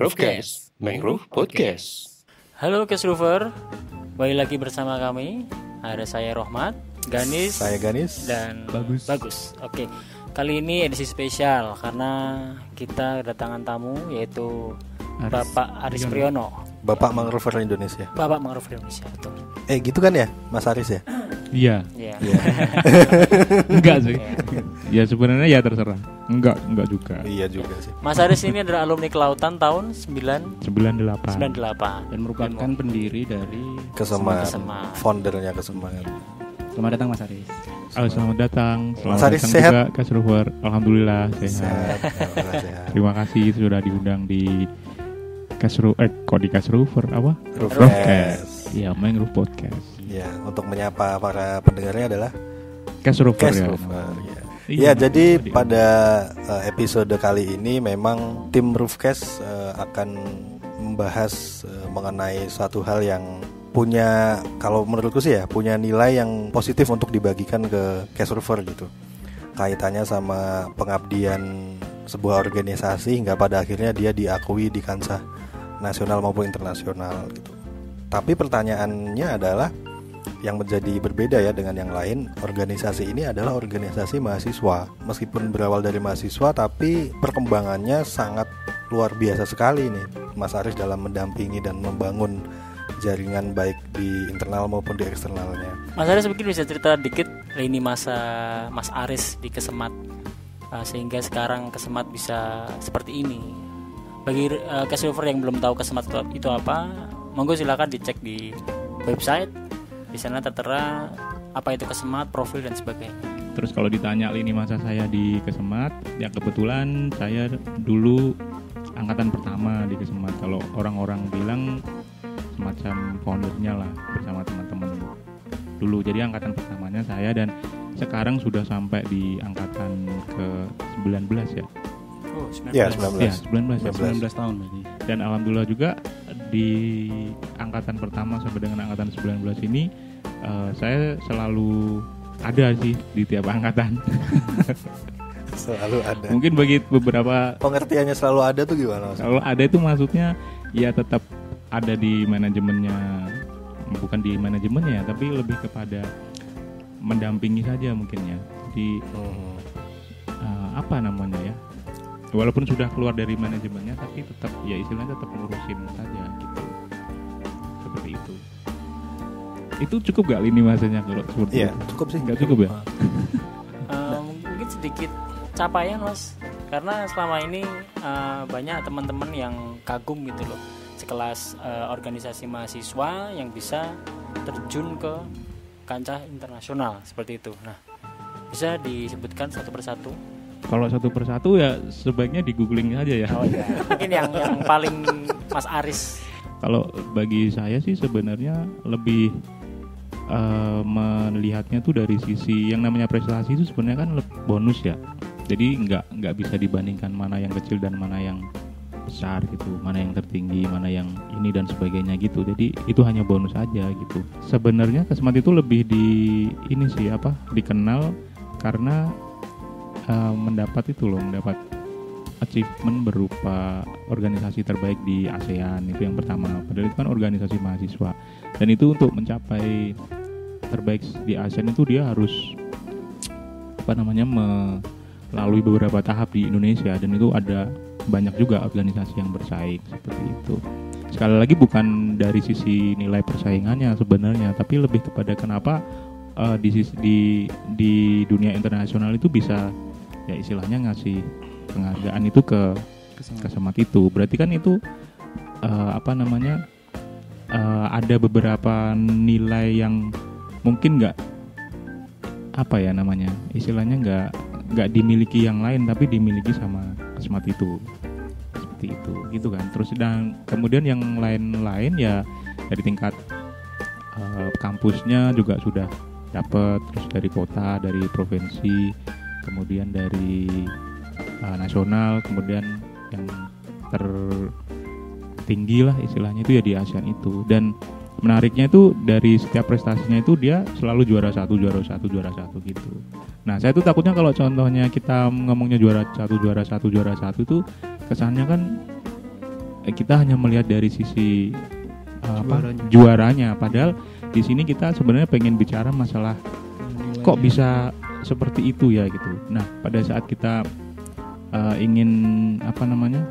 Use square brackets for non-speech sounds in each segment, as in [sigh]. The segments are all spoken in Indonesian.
Roofcast, Mangrove Podcast. Halo Kesruver, kembali lagi bersama kami. Ada saya Rohmat, Ganis, Saya Ganis. dan Bagus. Bagus. Oke, kali ini edisi spesial karena kita kedatangan tamu yaitu Aris Bapak Aris Priyono, Bapak Mangrover Indonesia. Bapak Mangrove Indonesia. Betul. Eh gitu kan ya, Mas Aris ya? Iya, Ya. Iya. [laughs] enggak sih. ya sebenarnya ya terserah. Enggak, enggak juga. iya juga sih. Mas Aris ini adalah alumni kelautan tahun 998 98. dan merupakan pendiri dari. Kesemat. Foundernya Kesemat. Selamat datang Mas Aris. Halo, selamat datang. Selamat Mas Aris datang sehat? juga Server. Alhamdulillah sehat. Sehat. Terima kasih sudah diundang di Kasru eh kok di Kasruver apa? Roofcast. Iya, Mangrove Podcast. Ya, untuk menyapa para pendengarnya adalah Kasruver Cast ya. Ya. Iya, Ya, jadi di- pada eh, episode kali ini memang tim Roofcast eh, akan membahas eh, mengenai suatu hal yang punya kalau menurutku sih ya punya nilai yang positif untuk dibagikan ke case Roofer gitu. Kaitannya sama pengabdian sebuah organisasi hingga pada akhirnya dia diakui di kancah nasional maupun internasional gitu. Tapi pertanyaannya adalah yang menjadi berbeda ya dengan yang lain organisasi ini adalah organisasi mahasiswa meskipun berawal dari mahasiswa tapi perkembangannya sangat luar biasa sekali nih Mas Aris dalam mendampingi dan membangun jaringan baik di internal maupun di eksternalnya Mas Aris mungkin bisa cerita dikit lini masa Mas Aris di Kesemat uh, sehingga sekarang Kesemat bisa seperti ini. Bagi uh, yang belum tahu Kesemat itu apa, monggo silakan dicek di website. Di sana tertera apa itu Kesemat, profil dan sebagainya. Terus kalau ditanya lini masa saya di Kesemat, ya kebetulan saya dulu angkatan pertama di Kesemat. Kalau orang-orang bilang semacam foundernya lah bersama teman-teman dulu. Jadi angkatan pertamanya saya dan sekarang sudah sampai di angkatan ke 19 ya. Oh, ya 19. 19 Ya, 19 ya. 19. 19 tahun berarti. Dan alhamdulillah juga di angkatan pertama sampai dengan angkatan 19 ini eh, saya selalu ada sih di tiap angkatan. [laughs] selalu ada Mungkin bagi beberapa pengertiannya selalu ada tuh gimana Mas? kalau ada itu maksudnya ya tetap ada di manajemennya bukan di manajemennya tapi lebih kepada mendampingi saja mungkin ya. Jadi Mhm. eh, apa namanya ya? Walaupun sudah keluar dari manajemennya tapi tetap ya istilahnya tetap ngurusin saja gitu. Seperti itu. Itu cukup gak lini masanya kalau seperti Iya itu? cukup sih. Nggak cukup ya? Uh, mungkin sedikit capaian mas. Karena selama ini uh, banyak teman-teman yang kagum gitu loh. Sekelas uh, organisasi mahasiswa yang bisa terjun ke kancah internasional seperti itu. Nah bisa disebutkan satu persatu? Kalau satu persatu ya sebaiknya di googling saja ya. oh ya mungkin yang yang paling mas Aris. Kalau bagi saya sih sebenarnya lebih eh, melihatnya tuh dari sisi yang namanya prestasi itu sebenarnya kan bonus ya. Jadi nggak nggak bisa dibandingkan mana yang kecil dan mana yang besar gitu, mana yang tertinggi, mana yang ini dan sebagainya gitu. Jadi itu hanya bonus aja gitu. Sebenarnya Kesmat itu lebih di ini sih apa dikenal karena eh, mendapat itu loh, mendapat achievement berupa organisasi terbaik di ASEAN itu yang pertama padahal itu kan organisasi mahasiswa dan itu untuk mencapai terbaik di ASEAN itu dia harus apa namanya melalui beberapa tahap di Indonesia. Dan itu ada banyak juga organisasi yang bersaing seperti itu. Sekali lagi bukan dari sisi nilai persaingannya sebenarnya tapi lebih kepada kenapa eh, di sisi di di dunia internasional itu bisa ya istilahnya ngasih penghargaan itu ke Kesemat. kesemat itu. Berarti kan itu eh, apa namanya eh, ada beberapa nilai yang mungkin nggak apa ya namanya istilahnya nggak nggak dimiliki yang lain tapi dimiliki sama kesemat itu. Seperti itu gitu kan. Terus dan kemudian yang lain-lain ya dari tingkat eh, kampusnya juga sudah dapat terus dari kota dari provinsi kemudian dari uh, nasional kemudian yang tertinggi lah istilahnya itu ya di ASEAN itu. Dan menariknya itu dari setiap prestasinya itu dia selalu juara satu juara satu juara satu gitu nah saya tuh takutnya kalau contohnya kita ngomongnya juara satu juara satu juara satu itu kesannya kan eh, kita hanya melihat dari sisi eh, apa Juaranya. juaranya padahal di sini kita sebenarnya pengen bicara masalah kok bisa seperti itu ya gitu. Nah, pada saat kita uh, ingin apa namanya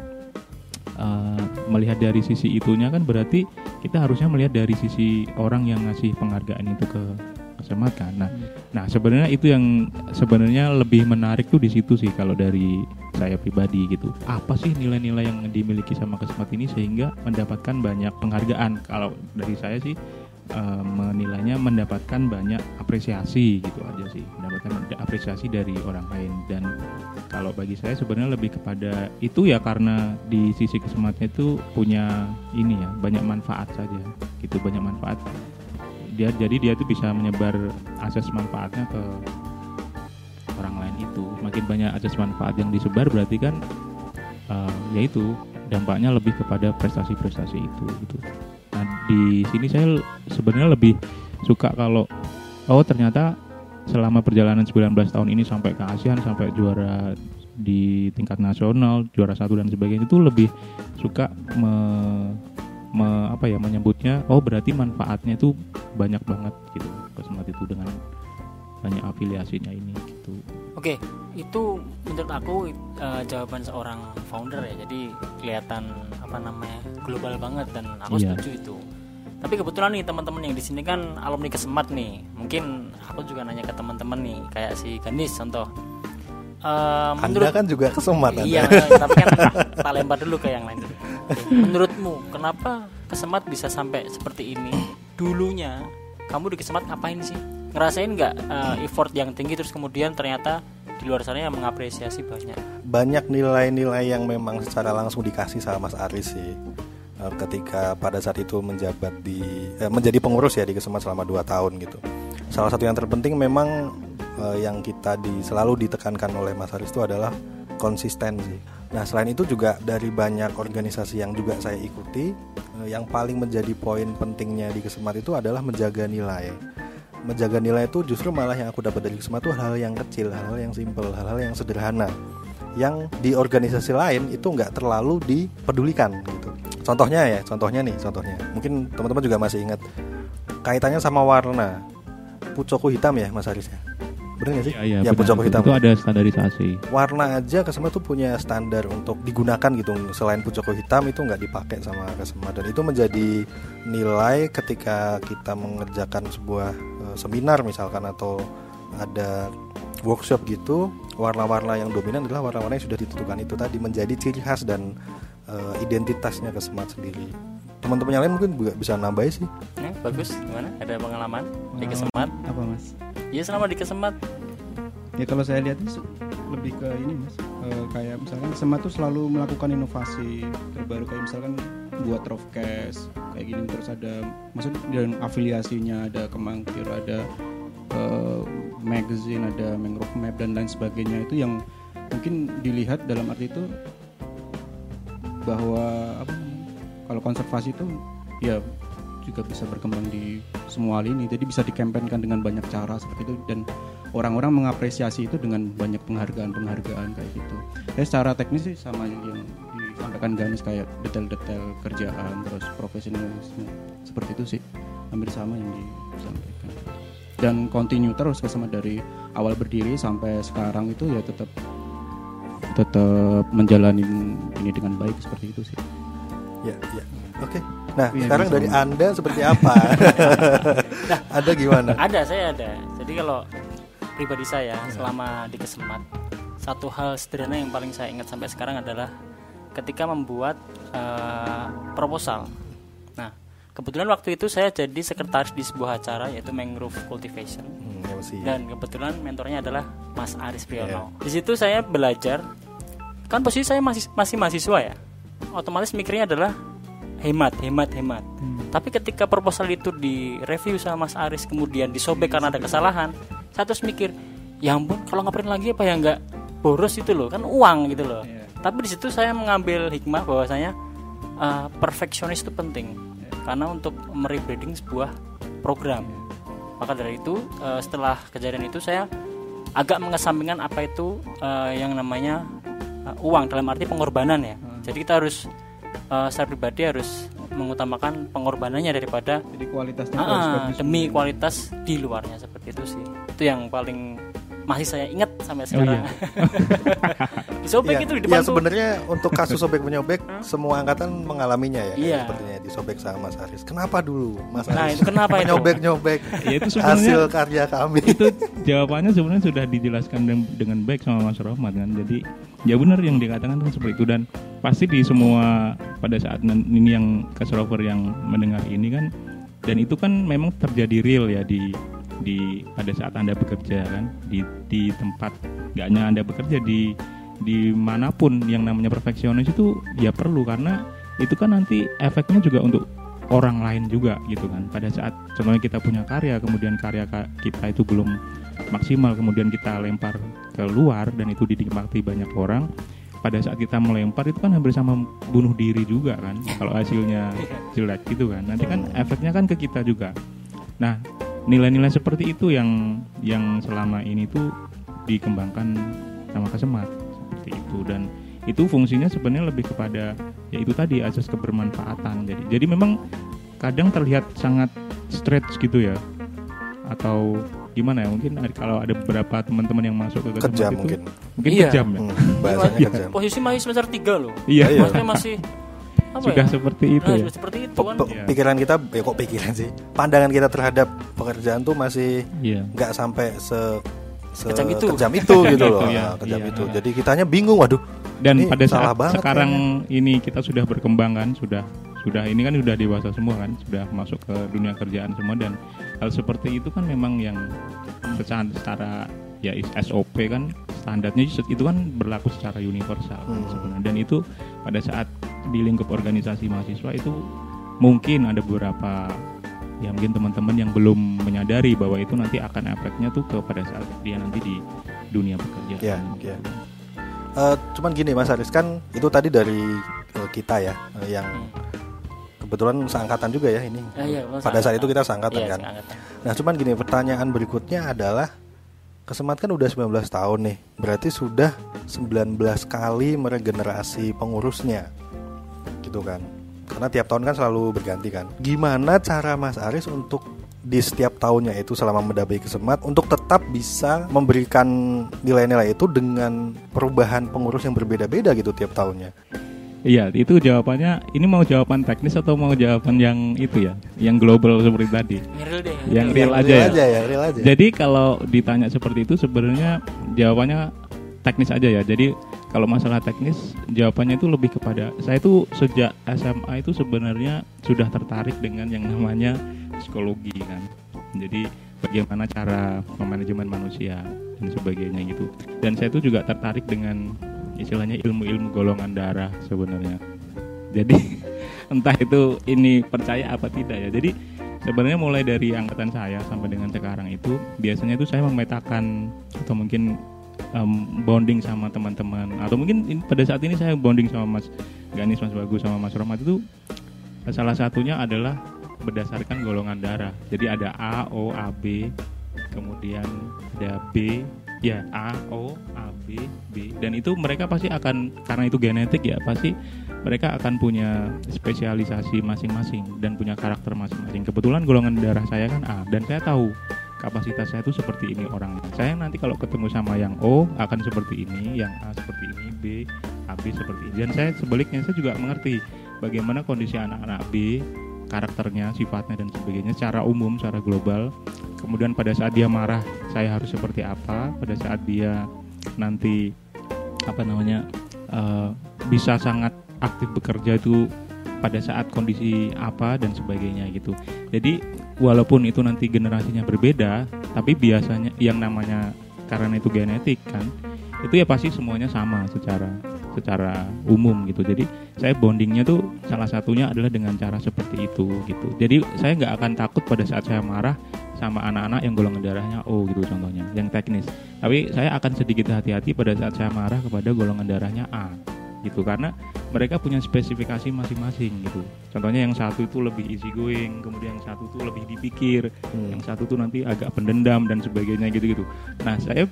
uh, melihat dari sisi itunya kan berarti kita harusnya melihat dari sisi orang yang ngasih penghargaan itu ke kesemat kan. Nah, nah sebenarnya itu yang sebenarnya lebih menarik tuh di situ sih kalau dari saya pribadi gitu. Apa sih nilai-nilai yang dimiliki sama kesemat ini sehingga mendapatkan banyak penghargaan? Kalau dari saya sih eh, menilainya mendapatkan banyak apresiasi gitu aja sih. Mendapatkan apresiasi dari orang lain. Dan kalau bagi saya sebenarnya lebih kepada itu ya karena di sisi kesematnya itu punya ini ya banyak manfaat saja gitu banyak manfaat. Dia jadi dia tuh bisa menyebar akses manfaatnya ke orang lain itu. Makin banyak akses manfaat yang disebar berarti kan eh, yaitu dampaknya lebih kepada prestasi-prestasi itu gitu di sini saya sebenarnya lebih suka kalau oh ternyata selama perjalanan 19 tahun ini sampai ke ASEAN sampai juara di tingkat nasional juara satu dan sebagainya itu lebih suka me- me- apa ya menyebutnya oh berarti manfaatnya itu banyak banget gitu kesemat itu dengan banyak afiliasinya ini gitu Oke, itu menurut aku eh, jawaban seorang founder ya. Jadi kelihatan apa namanya global banget dan aku Iya. setuju itu. Tapi kebetulan nih teman-teman yang di sini kan alumni kesemat nih. Mungkin aku juga nanya ke teman-teman nih, kayak si Ganis contoh. Eh, Anda kan juga kesemat Anda. Iya, tapi kan tak lempar dulu ke yang lain. Menurutmu kenapa kesemat bisa sampai seperti ini? Dulunya kamu di kesemat ngapain sih? Ngerasain nggak eh, effort yang tinggi terus kemudian ternyata di luar sana yang mengapresiasi banyak. banyak nilai-nilai yang memang secara langsung dikasih sama Mas Aris sih Eh, ketika pada saat itu menjabat di eh, menjadi pengurus ya di Kesemat selama 2 tahun gitu. Salah satu yang terpenting memang eh, yang kita di selalu ditekankan oleh Mas Aris itu adalah konsistensi. Nah, selain itu juga dari banyak organisasi yang juga saya ikuti, eh, yang paling menjadi poin pentingnya di Kesemat itu adalah menjaga nilai menjaga nilai itu justru malah yang aku dapat dari Kesemat itu hal-hal yang kecil, hal-hal yang simpel, hal-hal yang sederhana yang di organisasi lain itu nggak terlalu dipedulikan gitu. Contohnya ya, contohnya nih, contohnya. Mungkin teman-teman juga masih ingat kaitannya sama warna. Pucoko hitam ya Mas Aris ya. Bener nggak sih? Iya, ya benar. pucoko hitam. itu ada standarisasi Warna aja Kesema tuh punya standar untuk digunakan gitu. Selain pucoko hitam itu nggak dipakai sama Kesema dan itu menjadi nilai ketika kita mengerjakan sebuah eh, seminar misalkan atau ada workshop gitu warna-warna yang dominan adalah warna-warna yang sudah ditentukan itu tadi menjadi ciri khas dan eh, identitasnya kesemat sendiri teman-teman yang lain mungkin juga bisa nambahin sih Ya, bagus, gimana? Ada pengalaman di kesemat? Apa mas? Iya selama di kesemat. Ya kalau saya lihat itu lebih ke ini mas, Eh, kayak misalkan Sema tuh selalu melakukan inovasi terbaru kayak misalkan buat Rovcast kayak gini terus ada maksud dan afiliasinya ada Kemangkir ada eh, magazine ada Mangrove Map dan lain sebagainya itu yang mungkin dilihat dalam arti itu bahwa apa kalau konservasi itu ya juga bisa berkembang di semua lini jadi bisa dikampanyekan dengan banyak cara seperti itu dan orang-orang mengapresiasi itu dengan banyak penghargaan-penghargaan kayak gitu. Ya secara teknis sih sama yang, disampaikan Ganis kayak detail-detail kerjaan terus profesionalisme seperti itu sih hampir sama yang disampaikan. Dan continue terus kesama dari awal berdiri sampai sekarang itu ya tetap tetap menjalani ini dengan baik seperti itu sih. ya ya oke nah Iya, sekarang bisa. dari anda seperti [laughs] apa ada gimana Ada, saya ada. Jadi kalau pribadi saya selama di kesemat, satu hal sederhana yang paling saya ingat sampai sekarang adalah ketika membuat eh, proposal. Nah, kebetulan waktu itu saya jadi sekretaris di sebuah acara yaitu Mangrove Cultivation. Hmm, ya. Dan kebetulan mentornya adalah Mas Aris Priyono. Di situ saya belajar, kan posisi saya masih masih mahasiswa ya, otomatis mikirnya adalah hemat, hemat, hemat. Tapi ketika proposal itu direview sama Mas Aris kemudian disobek karena ada kesalahan, saya terus mikir, ya ampun kalau ngeprint lagi apa ya nggak boros itu loh, kan uang gitu loh. Tapi di situ saya mengambil hikmah bahwasanya uh, perfeksionis itu penting karena untuk merebranding sebuah program. Maka dari itu eh, setelah kejadian itu saya agak mengesampingkan apa itu eh, yang namanya eh, uang dalam arti pengorbanan ya. Jadi kita harus eh, secara pribadi harus mengutamakan pengorbanannya daripada Jadi kualitasnya tuh harus demi kualitas di luarnya seperti itu sih itu yang paling masih saya ingat sampai Oh, sekarang iya. [laughs] di sobek Iya, itu di iya, depan tuh sebenarnya untuk kasus sobek menyobek semua angkatan mengalaminya ya Iya. sepertinya disobek sama Mas Aris. Kenapa dulu Mas Nah, Aris? itu kenapa itu? Menyobek-nyobek Ya, itu hasil karya kami. itu jawabannya sebenarnya sudah dijelaskan den- dengan baik sama Mas Rohmat kan jadi ya benar yang dikatakan kan seperti itu. Dan pasti di semua pada saat ini yang cash rover yang mendengar ini kan dan itu kan memang terjadi real ya di di pada saat anda bekerja kan di di tempat. Nggak hanya anda bekerja di di mana pun yang namanya perfeksionis itu ya perlu karena itu kan nanti efeknya juga untuk orang lain juga gitu kan. Pada saat contohnya kita punya karya kemudian karya ka- kita itu belum maksimal kemudian kita lempar ke luar dan itu dinikmati banyak orang pada saat kita melempar itu kan hampir sama bunuh diri juga kan kalau hasilnya jelek gitu kan. Nanti kan efeknya kan ke kita juga. Nah nilai-nilai seperti itu yang yang selama ini tuh dikembangkan sama kesemat seperti itu. Dan itu fungsinya sebenarnya lebih kepada ya itu tadi asas kebermanfaatan. Jadi jadi memang kadang terlihat sangat stretch gitu ya atau gimana ya mungkin kalau ada beberapa teman-teman yang masuk ke Kejam itu mungkin. mungkin Iya. kejam ya Hmm, bahasanya Iya. kejam. posisi masih semester 3 loh iya Iya. maksudnya masih apa sudah ya? seperti itu Nah, ya sudah seperti itu kan pe- Iya. Pikiran kita ya kok pikiran sih. Pandangan kita terhadap pekerjaan tuh masih iya nggak sampai se se- Kejam itu. kejam itu gitu loh. Ya, kejam iya. itu. Jadi kitanya bingung waduh. dan Ini pada salah saat banget sekarang ini kita sudah berkembang kan sudah sudah ini kan sudah dewasa semua kan sudah masuk ke dunia kerjaan semua dan hal seperti itu kan memang yang secara, secara ya SOP kan standarnya itu kan berlaku secara universal kan Hmm. sebenarnya dan itu pada saat di lingkup organisasi mahasiswa itu mungkin ada beberapa ya mungkin teman-teman yang belum menyadari bahwa itu nanti akan efeknya tuh kepada saat dia nanti di dunia pekerjaan Iya, iya. Eh, cuman gini Mas Aris kan itu tadi dari eh, kita ya eh, yang kebetulan seangkatan juga ya ini. Ah, iya, Pada saat itu kita seangkatan Iya, kan. seangkatan. Nah, cuman gini, pertanyaan berikutnya adalah Kesemat kan udah 19 tahun nih. Berarti sudah 19 kali meregenerasi pengurusnya. Gitu kan. Karena tiap tahun kan selalu berganti kan. Gimana cara Mas Aris untuk di setiap tahunnya itu selama mendabai Kesemat untuk tetap bisa memberikan nilai-nilai itu dengan perubahan pengurus yang berbeda-beda gitu tiap tahunnya. Iya, itu jawabannya. Ini mau jawaban teknis atau mau jawaban yang itu ya, yang global seperti tadi. Yang real deh Yang real aja real ya. aja ya, real aja. Jadi kalau ditanya seperti itu sebenarnya jawabannya teknis aja ya. Jadi kalau masalah teknis jawabannya itu lebih kepada saya itu sejak SMA itu sebenarnya sudah tertarik dengan yang namanya psikologi kan. Jadi bagaimana cara memanajemen manusia dan sebagainya gitu. Dan saya itu juga tertarik dengan istilahnya ilmu-ilmu golongan darah sebenarnya. Jadi [laughs] entah itu ini percaya apa tidak ya. Jadi sebenarnya mulai dari angkatan saya sampai dengan sekarang itu biasanya itu saya memetakan atau mungkin em, bonding sama teman-teman atau mungkin in- pada saat ini saya bonding sama Mas Ganis, Mas Bagus sama Mas Romat itu salah satunya adalah berdasarkan golongan darah. Jadi ada A, O, A, B, kemudian ada B, ya A, O, A, B, B, dan itu mereka pasti akan karena itu genetik ya pasti mereka akan punya spesialisasi masing-masing dan punya karakter masing-masing. Kebetulan golongan darah saya kan A dan saya tahu kapasitas saya itu seperti ini orangnya. Saya nanti kalau ketemu sama yang O akan seperti ini, yang A seperti ini, B, AB seperti ini. Dan saya sebaliknya saya juga mengerti bagaimana kondisi anak-anak B, karakternya, sifatnya dan sebagainya secara umum, secara global. Kemudian pada saat dia marah, saya harus seperti apa? Pada saat dia nanti apa namanya eh, bisa sangat aktif bekerja itu pada saat kondisi apa dan sebagainya gitu. Jadi walaupun itu nanti generasinya berbeda, tapi biasanya yang namanya karena itu genetik kan, itu ya pasti semuanya sama secara secara umum gitu. Jadi saya bondingnya tuh salah satunya adalah dengan cara seperti itu gitu. Jadi saya nggak akan takut pada saat saya marah sama anak-anak yang golongan darahnya O gitu contohnya, yang teknis. Tapi saya akan sedikit hati-hati pada saat saya marah kepada golongan darahnya A gitu karena mereka punya spesifikasi masing-masing gitu. Contohnya yang satu itu lebih easy going, kemudian yang satu itu lebih dipikir, Hmm. yang satu tuh nanti agak pendendam dan sebagainya gitu-gitu. Nah, saya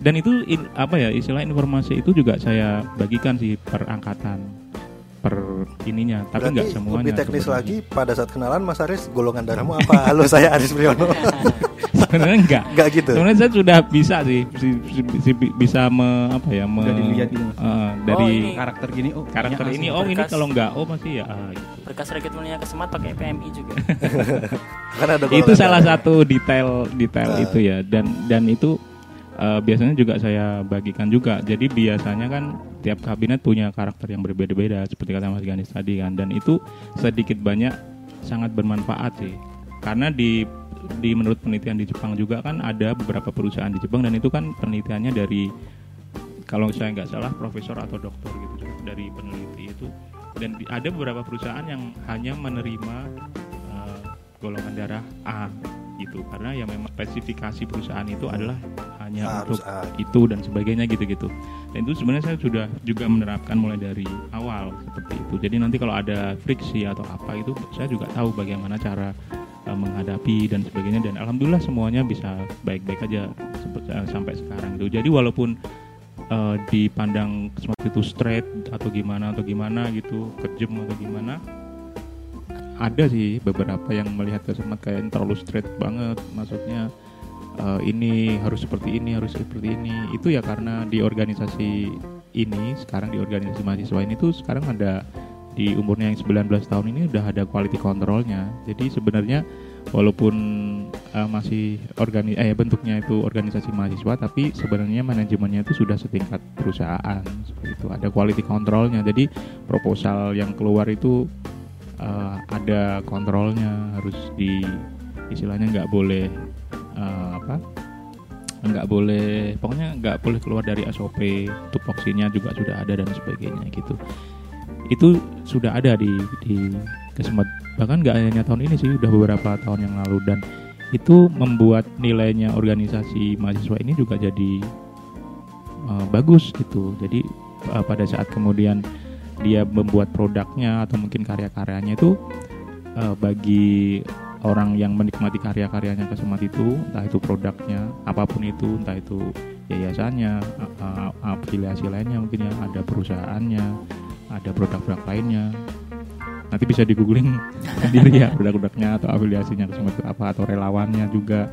dan itu in- apa ya istilah informasi itu juga saya bagikan sih per angkatan. per ininya tapi nggak semuanya lebih teknis sebenarnya. lagi pada saat kenalan Mas Aris golongan darahmu apa? [laughs] Halo saya Aris Priyono. [laughs] sebenarnya enggak Enggak gitu. sebenarnya saya sudah bisa sih si- si- si- bisa me, apa ya me, Udah dilihat gitu, Mas? eh, dari Oh, ini karakter gini oh karakter ini oh ini kalau enggak oh pasti ya ah, gitu. berkas rekrutmennya ke Semat pakai PMI juga [laughs] ada itu salah satu detail detail Ah. itu ya dan dan itu eh, biasanya juga saya bagikan juga. Jadi biasanya kan tiap kabinet punya karakter yang berbeda-beda seperti kata Mas Ganis tadi kan. Dan itu sedikit banyak sangat bermanfaat sih. Karena di di menurut penelitian di Jepang juga kan ada beberapa perusahaan di Jepang dan itu kan penelitiannya dari kalau saya nggak salah profesor atau dokter gitu dari peneliti itu. Dan ada beberapa perusahaan yang hanya menerima eh, golongan darah A gitu. Karena ya memang spesifikasi perusahaan itu adalah hanya Harus untuk A. itu dan sebagainya gitu-gitu. Dan itu sebenarnya saya sudah juga menerapkan mulai dari awal seperti itu. Jadi nanti kalau ada friksi atau apa itu saya juga tahu bagaimana cara eh, menghadapi dan sebagainya. Dan alhamdulillah semuanya bisa baik-baik aja eh, sampai sekarang itu. Jadi walaupun eh, dipandang seperti itu straight atau gimana atau gimana gitu kejam atau gimana ada sih beberapa yang melihat kesemat kayak terlalu straight banget. Maksudnya eh, ini harus seperti ini harus seperti ini. Itu ya karena di organisasi ini sekarang di organisasi mahasiswa ini tuh sekarang ada di umurnya yang 19 tahun ini udah ada quality controlnya. Jadi sebenarnya walaupun eh, masih organi eh bentuknya itu organisasi mahasiswa tapi sebenarnya manajemennya itu sudah setingkat perusahaan seperti itu. Ada quality controlnya. Jadi proposal yang keluar itu eh, ada kontrolnya harus di istilahnya nggak boleh eh, apa? Nggak boleh pokoknya nggak boleh keluar dari SOP tupoksinya juga sudah ada dan sebagainya gitu. Itu sudah ada di di kesemet bahkan nggak hanya tahun ini sih udah beberapa tahun yang lalu. Dan itu membuat nilainya organisasi mahasiswa ini juga jadi eh, bagus gitu. Jadi eh, pada saat kemudian dia membuat produknya atau mungkin karya-karyanya itu eh, bagi orang yang menikmati karya-karyanya kesemat itu entah itu produknya apa pun itu entah itu yayasannya a- afiliasi lainnya mungkin ya ada perusahaannya ada produk-produk lainnya. Nanti bisa di googling [laughs] sendiri ya produk-produknya atau afiliasinya kesemat itu apa atau relawannya juga.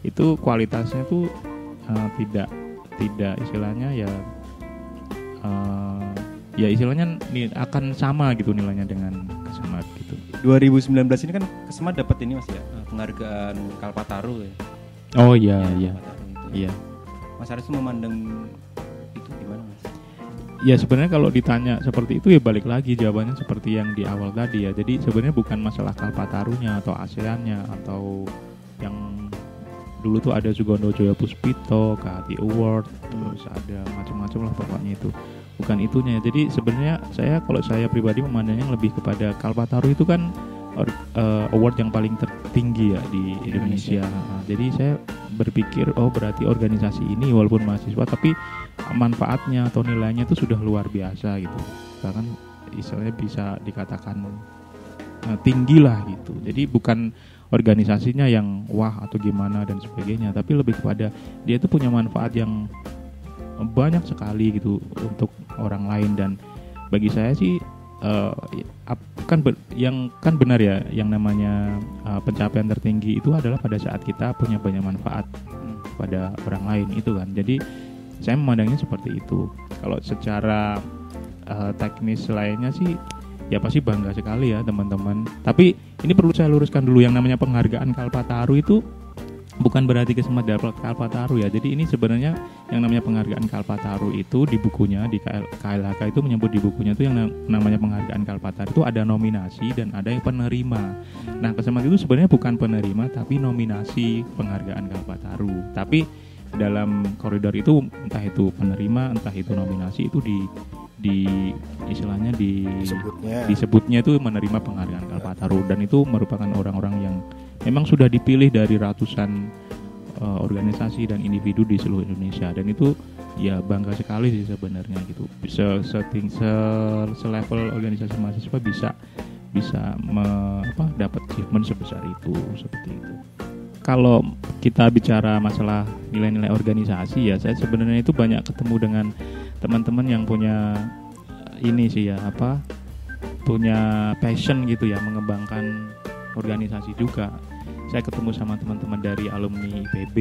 Itu kualitasnya tuh eh, tidak tidak istilahnya ya eh, ya istilahnya ni- akan sama gitu nilainya dengan kesemat gitu 2019 ini kan kesemat dapat ini mas ya eh, penghargaan Kalpataru ya oh iya iya itu. iya Mas Aris memandang itu gimana mas? Ya sebenarnya kalau ditanya seperti itu ya balik lagi jawabannya seperti yang di awal tadi ya. Jadi sebenarnya bukan masalah Kalpatarunya atau ASEAN-nya atau yang dulu tuh ada Sugondo Joyo Puspito, KHT Award, terus ada macam-macam lah pokoknya itu. Bukan itunya. Jadi sebenarnya saya kalau saya pribadi memandangnya lebih kepada Kalpataru itu kan or- eh, award yang paling tertinggi ya di Indonesia. Nah, jadi saya berpikir oh berarti organisasi ini walaupun mahasiswa tapi manfaatnya atau nilainya itu sudah luar biasa gitu bahkan istilahnya bisa dikatakan eh, tinggi lah gitu jadi bukan organisasinya yang wah atau gimana dan sebagainya tapi lebih kepada dia itu punya manfaat yang banyak sekali gitu untuk orang lain. Dan bagi saya sih ap- kan yang kan benar ya yang namanya eh, pencapaian tertinggi itu adalah pada saat kita punya banyak manfaat pada orang lain itu kan. Jadi saya memandangnya seperti itu. Kalau secara eh, teknis lainnya sih ya pasti bangga sekali ya teman-teman. Tapi ini perlu saya luruskan dulu. Yang namanya penghargaan Kalpataru itu bukan berarti kesemat dapat Kalpataru ya. Jadi ini sebenarnya yang namanya penghargaan Kalpataru itu di bukunya di KL, KLHK itu menyebut di bukunya itu yang na- namanya penghargaan Kalpataru itu ada nominasi dan ada yang penerima. Nah, kesemat itu sebenarnya bukan penerima tapi nominasi penghargaan Kalpataru. Tapi dalam koridor itu entah itu penerima, entah itu nominasi itu di di istilahnya di disebutnya. disebutnya itu menerima penghargaan Kalpataru. Dan itu merupakan orang-orang yang memang sudah dipilih dari ratusan eh, organisasi dan individu di seluruh Indonesia. Dan itu ya bangga sekali sih sebenarnya gitu. Bisa seting se selevel organisasi mahasiswa bisa bisa me- apa dapat achievement sebesar itu seperti itu. Kalau kita bicara masalah nilai-nilai organisasi ya saya sebenarnya itu banyak ketemu dengan teman-teman yang punya eh, ini sih ya apa punya passion gitu ya mengembangkan organisasi juga saya ketemu sama teman-teman dari alumni IPB,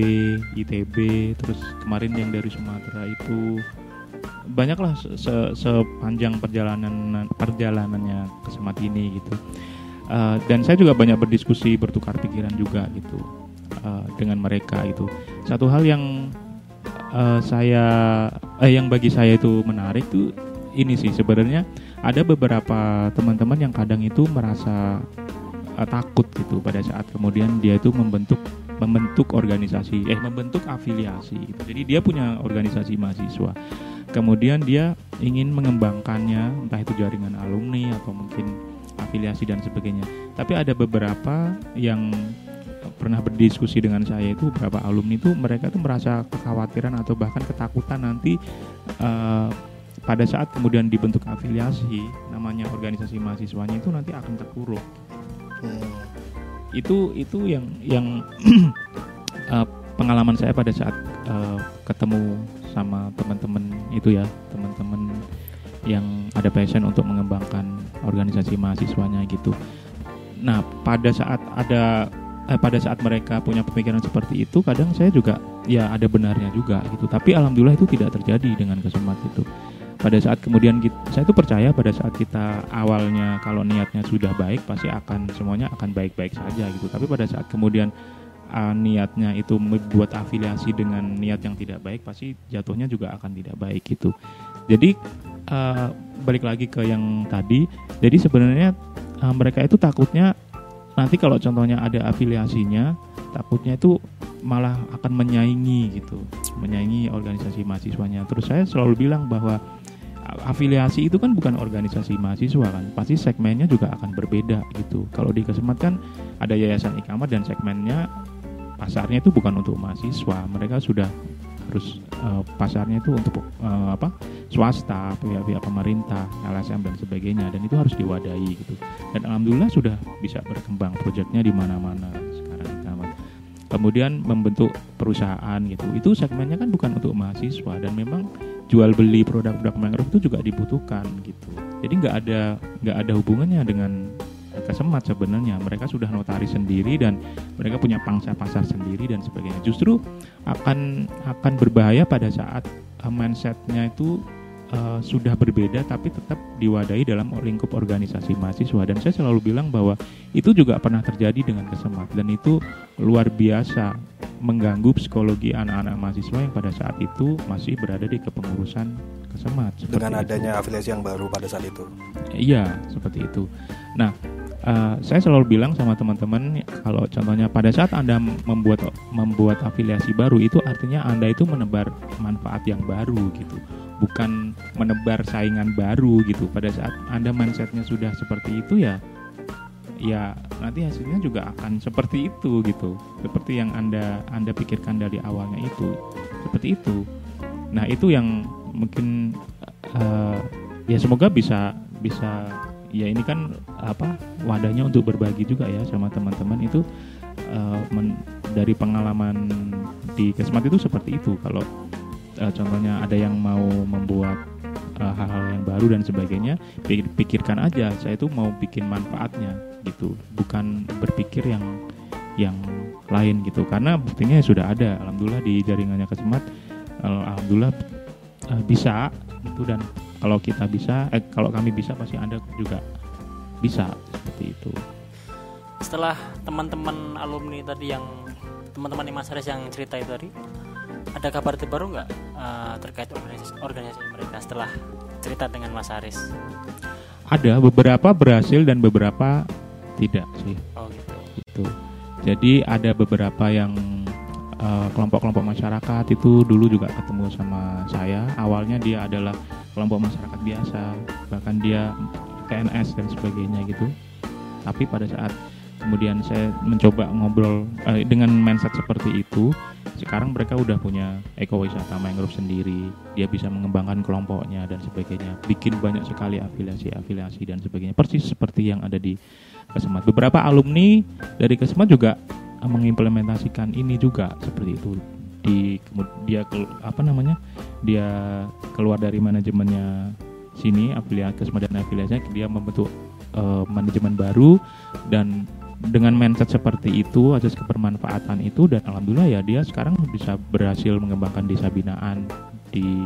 ITB, terus kemarin yang dari Sumatera itu banyaklah se- se- sepanjang perjalanan perjalanannya ke Semat ini gitu. Uh, dan saya juga banyak berdiskusi, bertukar pikiran juga gitu uh, dengan mereka itu. Satu hal yang uh, saya eh, yang bagi saya itu menarik tuh ini sih sebenarnya ada beberapa teman-teman yang kadang itu merasa uh, takut gitu pada saat kemudian dia itu membentuk membentuk organisasi eh membentuk afiliasi gitu. jadi dia punya organisasi mahasiswa. Kemudian dia ingin mengembangkannya entah itu jaringan alumni atau mungkin afiliasi dan sebagainya. Tapi ada beberapa yang pernah berdiskusi dengan saya itu beberapa alumni itu mereka tuh merasa kekhawatiran atau bahkan ketakutan nanti uh, pada saat kemudian dibentuk afiliasi namanya organisasi mahasiswanya itu nanti akan terpuruk Hmm. itu itu yang yang uh, [clears throat] pengalaman saya pada saat uh, ketemu sama teman-teman itu ya teman-teman yang ada passion untuk mengembangkan organisasi mahasiswanya gitu. Nah pada saat ada eh, pada saat mereka punya pemikiran seperti itu, kadang saya juga ya ada benarnya juga gitu. Tapi alhamdulillah itu tidak terjadi dengan kesemat itu. Pada saat kemudian kita, saya itu percaya pada saat kita awalnya kalau niatnya sudah baik pasti akan semuanya akan baik-baik saja gitu. Tapi pada saat kemudian uh, niatnya itu membuat afiliasi dengan niat yang tidak baik pasti jatuhnya juga akan tidak baik gitu. Jadi uh, balik lagi ke yang tadi, jadi sebenarnya uh, mereka itu takutnya nanti kalau contohnya ada afiliasinya, takutnya itu malah akan menyaingi gitu, menyaingi organisasi mahasiswanya. Terus saya selalu bilang bahwa afiliasi itu kan bukan organisasi mahasiswa kan. Pasti segmennya juga akan berbeda gitu. Kalau di kesemat kan ada yayasan ikamat dan segmennya pasarnya itu bukan untuk mahasiswa. Mereka sudah harus uh, pasarnya itu untuk uh, apa swasta pihak-pihak pemerintah LSM dan sebagainya. Dan itu harus diwadahi gitu. Dan alhamdulillah sudah bisa berkembang proyeknya di mana-mana sekarang ikamat kemudian membentuk perusahaan gitu. Itu segmennya kan bukan untuk mahasiswa dan memang jual beli produk-produk mangrove itu juga dibutuhkan gitu. Jadi nggak ada nggak ada hubungannya dengan kesemat sebenarnya. Mereka sudah notaris sendiri dan mereka punya pangsa pasar sendiri dan sebagainya. Justru akan akan berbahaya pada saat uh, mindsetnya itu uh, sudah berbeda tapi tetap diwadahi dalam lingkup organisasi mahasiswa. Dan saya selalu bilang bahwa itu juga pernah terjadi dengan kesemat dan itu luar biasa mengganggu psikologi anak-anak mahasiswa yang pada saat itu masih berada di kepengurusan kesemat. Dengan adanya itu. afiliasi yang baru pada saat itu. Iya, seperti itu. Nah, uh, saya selalu bilang sama teman-teman kalau contohnya pada saat Anda membuat membuat afiliasi baru itu artinya Anda itu menebar manfaat yang baru gitu. Bukan menebar saingan baru gitu. Pada saat Anda mindsetnya sudah seperti itu ya ya nanti hasilnya juga akan seperti itu gitu. Seperti yang anda anda pikirkan dari awalnya itu seperti itu. Nah itu yang mungkin uh, ya semoga bisa bisa ya ini kan apa wadahnya untuk berbagi juga ya sama teman-teman itu uh, men, dari pengalaman di kesmat itu seperti itu. Kalau uh, contohnya ada yang mau membuat uh, hal-hal yang baru dan sebagainya pikirkan aja saya itu mau bikin manfaatnya gitu. Bukan berpikir yang yang lain gitu. Karena buktinya sudah ada. Alhamdulillah di jaringannya kesemat alhamdulillah uh, bisa gitu. Dan kalau kita bisa eh, kalau kami bisa pasti anda juga bisa seperti itu. Setelah teman-teman alumni tadi yang teman-teman Mas Haris yang cerita itu tadi ada kabar terbaru nggak uh, terkait organisasi organisasi mereka setelah cerita dengan Mas Haris? Ada beberapa berhasil dan beberapa tidak sih. Oh gitu. Itu jadi ada beberapa yang uh, kelompok-kelompok masyarakat itu dulu juga ketemu sama saya. Awalnya dia adalah kelompok masyarakat biasa bahkan dia PNS dan sebagainya gitu. Tapi pada saat kemudian saya mencoba ngobrol uh, dengan mindset seperti itu sekarang mereka udah punya ekowisata mangrove sendiri dia bisa mengembangkan kelompoknya dan sebagainya bikin banyak sekali afiliasi-afiliasi dan sebagainya persis seperti yang ada di Kesemat. Beberapa alumni dari Kesemat juga mengimplementasikan ini juga seperti itu. Di dia apa namanya? Dia keluar dari manajemennya sini afiliasi Kesemat dan afiliasinya dia membentuk eh, manajemen baru dan dengan mindset seperti itu, asas kebermanfaatan itu dan alhamdulillah ya dia sekarang bisa berhasil mengembangkan desa binaan di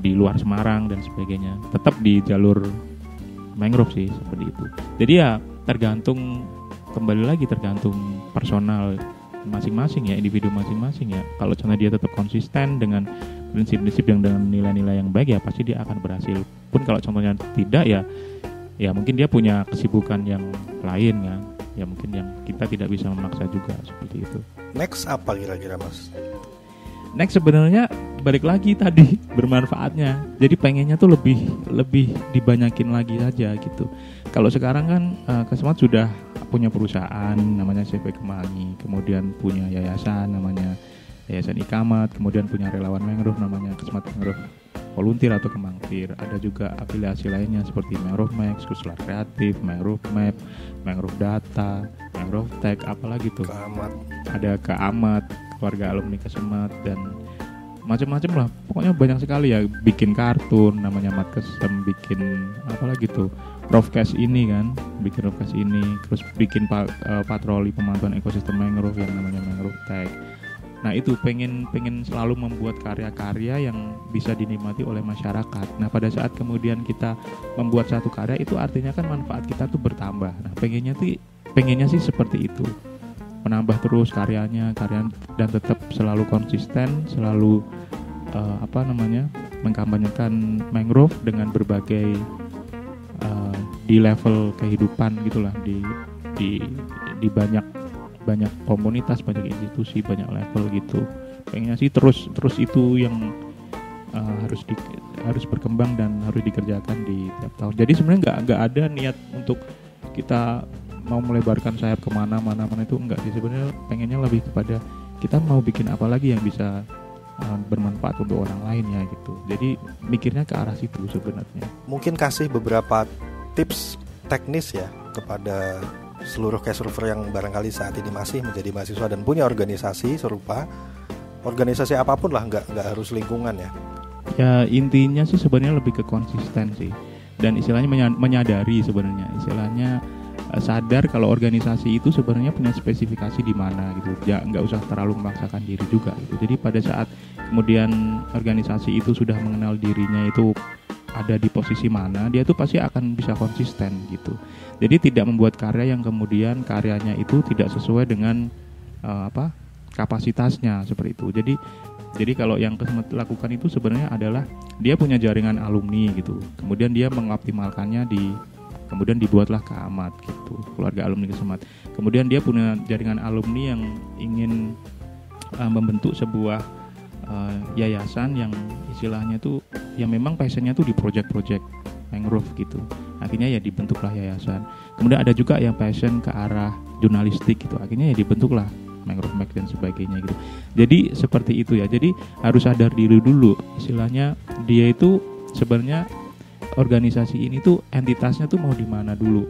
di luar Semarang dan sebagainya. Tetap di jalur mangrove sih seperti itu. Jadi ya tergantung kembali lagi tergantung personal masing-masing ya individu masing-masing ya. Kalau contohnya dia tetap konsisten dengan prinsip-prinsip yang dengan nilai-nilai yang baik ya pasti dia akan berhasil. Pun kalau contohnya tidak ya ya mungkin dia punya kesibukan yang lain ya ya mungkin yang kita tidak bisa memaksa juga seperti itu. Next apa kira-kira Mas? Next sebenarnya balik lagi tadi [laughs] bermanfaatnya. Jadi pengennya tuh lebih lebih dibanyakin lagi saja gitu. Kalau sekarang kan uh, Kesemat sudah punya perusahaan namanya CV Kemangi, kemudian punya yayasan namanya Yayasan Ikamat, kemudian punya relawan mangrove namanya Kesemat Mangrove volunteer atau kemangkir. Ada juga afiliasi lainnya seperti Mangrove Max, Kuslar Kreatif, Mangrove Map, Mangrove Data, Mangrove Tech, apalagi tuh. Keamat. Ada Keamat, keluarga alumni Kesemat dan macam-macam lah. Pokoknya banyak sekali ya bikin kartun namanya Mat Kesem, bikin apalagi tuh Rovcast ini kan, bikin Rovcast ini, terus bikin pa, uh, patroli pemantauan ekosistem mangrove yang namanya Mangrove Tech Nah itu pengen pengen selalu membuat karya-karya yang bisa dinikmati oleh masyarakat. Nah pada saat kemudian kita membuat satu karya itu artinya kan manfaat kita tuh bertambah. Nah pengennya sih pengennya sih seperti itu menambah terus karyanya karya dan tetap selalu konsisten selalu uh, apa namanya mengkampanyekan mangrove dengan berbagai uh, di level kehidupan gitulah di di di banyak banyak komunitas banyak institusi banyak level gitu. Pengennya sih terus terus itu yang uh, harus di, harus berkembang dan harus dikerjakan di tiap tahun. Jadi sebenarnya nggak nggak ada niat untuk kita mau melebarkan sayap ke mana mana mana itu enggak sih. Sebenarnya pengennya lebih kepada kita mau bikin apa lagi yang bisa uh, bermanfaat untuk orang lain ya gitu. Jadi mikirnya ke arah situ sebenarnya. Mungkin kasih beberapa tips teknis ya kepada seluruh case server yang barangkali saat ini masih menjadi mahasiswa dan punya organisasi serupa organisasi apa pun lah nggak nggak harus lingkungan ya. Ya intinya sih sebenarnya lebih ke konsistensi dan istilahnya menyadari sebenarnya. Istilahnya eh, sadar kalau organisasi itu sebenarnya punya spesifikasi di mana gitu. Ya nggak usah terlalu memaksakan diri juga gitu. Jadi pada saat kemudian organisasi itu sudah mengenal dirinya itu ada di posisi mana dia tuh pasti akan bisa konsisten gitu. Jadi tidak membuat karya yang kemudian karyanya itu tidak sesuai dengan uh, apa kapasitasnya seperti itu. Jadi jadi kalau yang Kesemet lakukan itu sebenarnya adalah dia punya jaringan alumni gitu. Kemudian dia mengoptimalkannya di kemudian dibuatlah ke amat gitu keluarga alumni Kesemat kemudian dia punya jaringan alumni yang ingin uh, membentuk sebuah uh, yayasan yang istilahnya tuh yang memang passionnya tuh di project-project mangrove gitu. Akhirnya ya dibentuklah yayasan. Kemudian ada juga yang passion ke arah jurnalistik gitu. Akhirnya ya dibentuklah mangrove max dan sebagainya gitu. Jadi seperti itu ya. Jadi harus sadar diri dulu. Istilahnya dia itu sebenarnya organisasi ini tuh entitasnya tuh mau di mana dulu.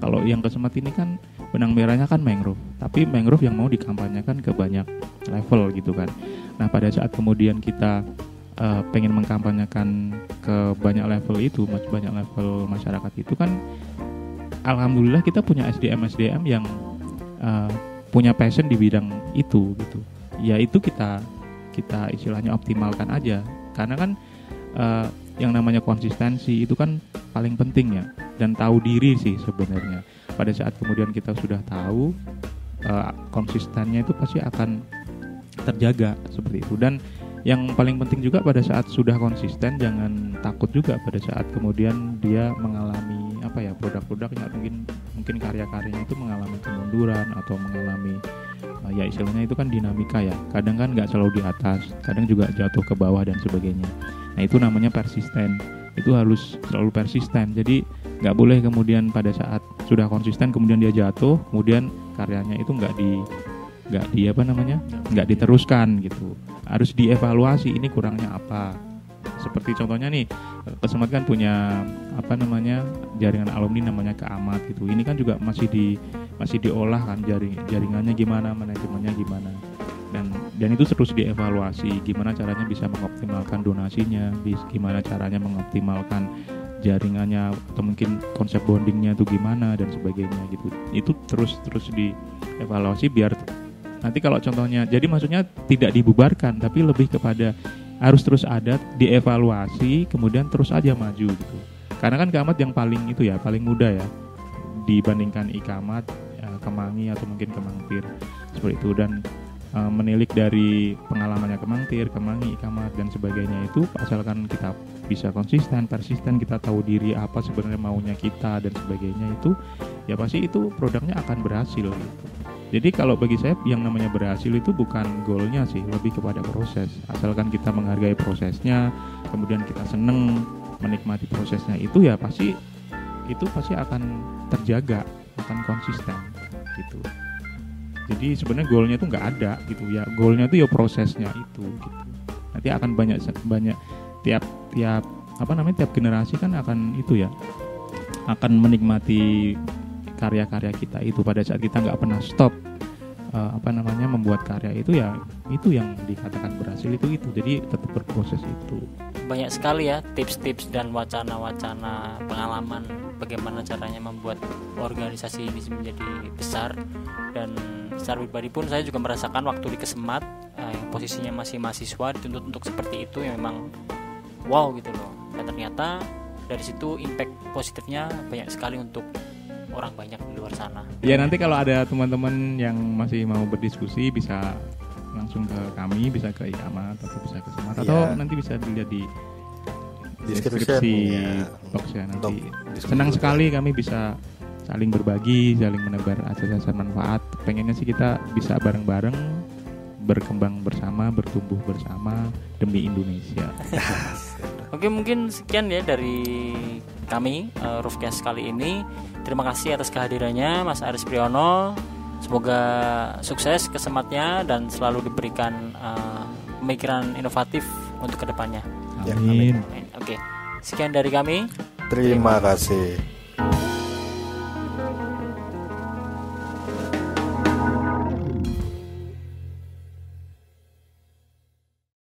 Kalau yang kesemat ini kan benang merahnya kan mangrove tapi mangrove yang mau dikampanyekan ke banyak level gitu kan Nah pada saat kemudian kita uh, pengen mengkampanyekan ke banyak level itu, banyak level masyarakat itu kan, alhamdulillah kita punya SDM SDM yang uh, punya passion di bidang itu gitu. Ya itu kita kita istilahnya optimalkan aja, karena kan uh, yang namanya konsistensi itu kan paling penting ya dan tahu diri sih sebenarnya. Pada saat kemudian kita sudah tahu uh, konsistennya itu pasti akan terjaga seperti itu. Dan yang paling penting juga pada saat sudah konsisten jangan takut juga pada saat kemudian dia mengalami apa ya produk-produknya mungkin mungkin karya-karyanya itu mengalami kemunduran atau mengalami ya istilahnya itu kan dinamika ya. Kadang kan nggak selalu di atas kadang juga jatuh ke bawah dan sebagainya. Nah itu namanya persisten. Itu harus selalu persisten. Jadi nggak boleh kemudian pada saat sudah konsisten kemudian dia jatuh kemudian karyanya itu nggak di nggak di apa namanya? Nggak diteruskan gitu. Harus dievaluasi ini kurangnya apa. Seperti contohnya nih Kesemat kan punya apa namanya jaringan alumni namanya keamat gitu. Ini kan juga masih di masih diolah kan jaring jaringannya gimana manajemennya gimana. Dan dan itu terus dievaluasi gimana caranya bisa mengoptimalkan donasinya gimana caranya mengoptimalkan jaringannya atau mungkin konsep bondingnya itu gimana dan sebagainya gitu. Itu terus terus dievaluasi biar nanti kalau contohnya jadi maksudnya tidak dibubarkan tapi lebih kepada harus terus ada dievaluasi kemudian terus aja maju gitu. Karena kan keamat yang paling itu ya paling mudah ya dibandingkan ikamat kemangi atau mungkin kemangtir seperti itu. Dan e, menilik dari pengalamannya kemangtir kemangi ikamat dan sebagainya itu asalkan kita bisa konsisten persisten kita tahu diri apa sebenarnya maunya kita dan sebagainya itu ya pasti itu produknya akan berhasil. Jadi kalau bagi saya yang namanya berhasil itu bukan goalnya sih, lebih kepada proses. Asalkan kita menghargai prosesnya, kemudian kita seneng menikmati prosesnya itu ya pasti itu pasti akan terjaga, akan konsisten gitu. Jadi sebenarnya goalnya itu nggak ada gitu ya. Goalnya itu ya prosesnya itu gitu. Nanti akan banyak banyak tiap tiap apa namanya tiap generasi kan akan itu ya akan menikmati karya-karya kita itu pada saat kita nggak pernah stop uh, apa namanya membuat karya itu ya itu yang dikatakan berhasil itu itu. Jadi tetap berproses itu. Banyak sekali ya tips-tips dan wacana-wacana pengalaman bagaimana caranya membuat organisasi ini menjadi besar. Dan secara pribadi pun saya juga merasakan waktu di Kesemat uh, posisinya masih mahasiswa dituntut untuk seperti itu yang memang wow gitu loh. Dan ternyata dari situ impact positifnya banyak sekali untuk orang banyak di luar sana. Ya nanti kalau ada teman-teman yang masih mau berdiskusi bisa langsung ke kami, bisa ke Ikamat atau bisa ke Semat atau Ya. nanti bisa dilihat di deskripsi ya. box ya nanti. Senang juga. sekali kami bisa saling berbagi, saling menebar asas-asas manfaat. Pengennya sih kita bisa bareng-bareng berkembang bersama, bertumbuh bersama demi Indonesia. [laughs] Oke mungkin sekian ya dari kami uh, Roofcast kali ini. Terima kasih atas kehadirannya Mas Aris Priyono. Semoga sukses kesematnya dan selalu diberikan uh, pemikiran inovatif untuk ke depannya. Ya, Amin. Oke, sekian dari kami. Terima kasih.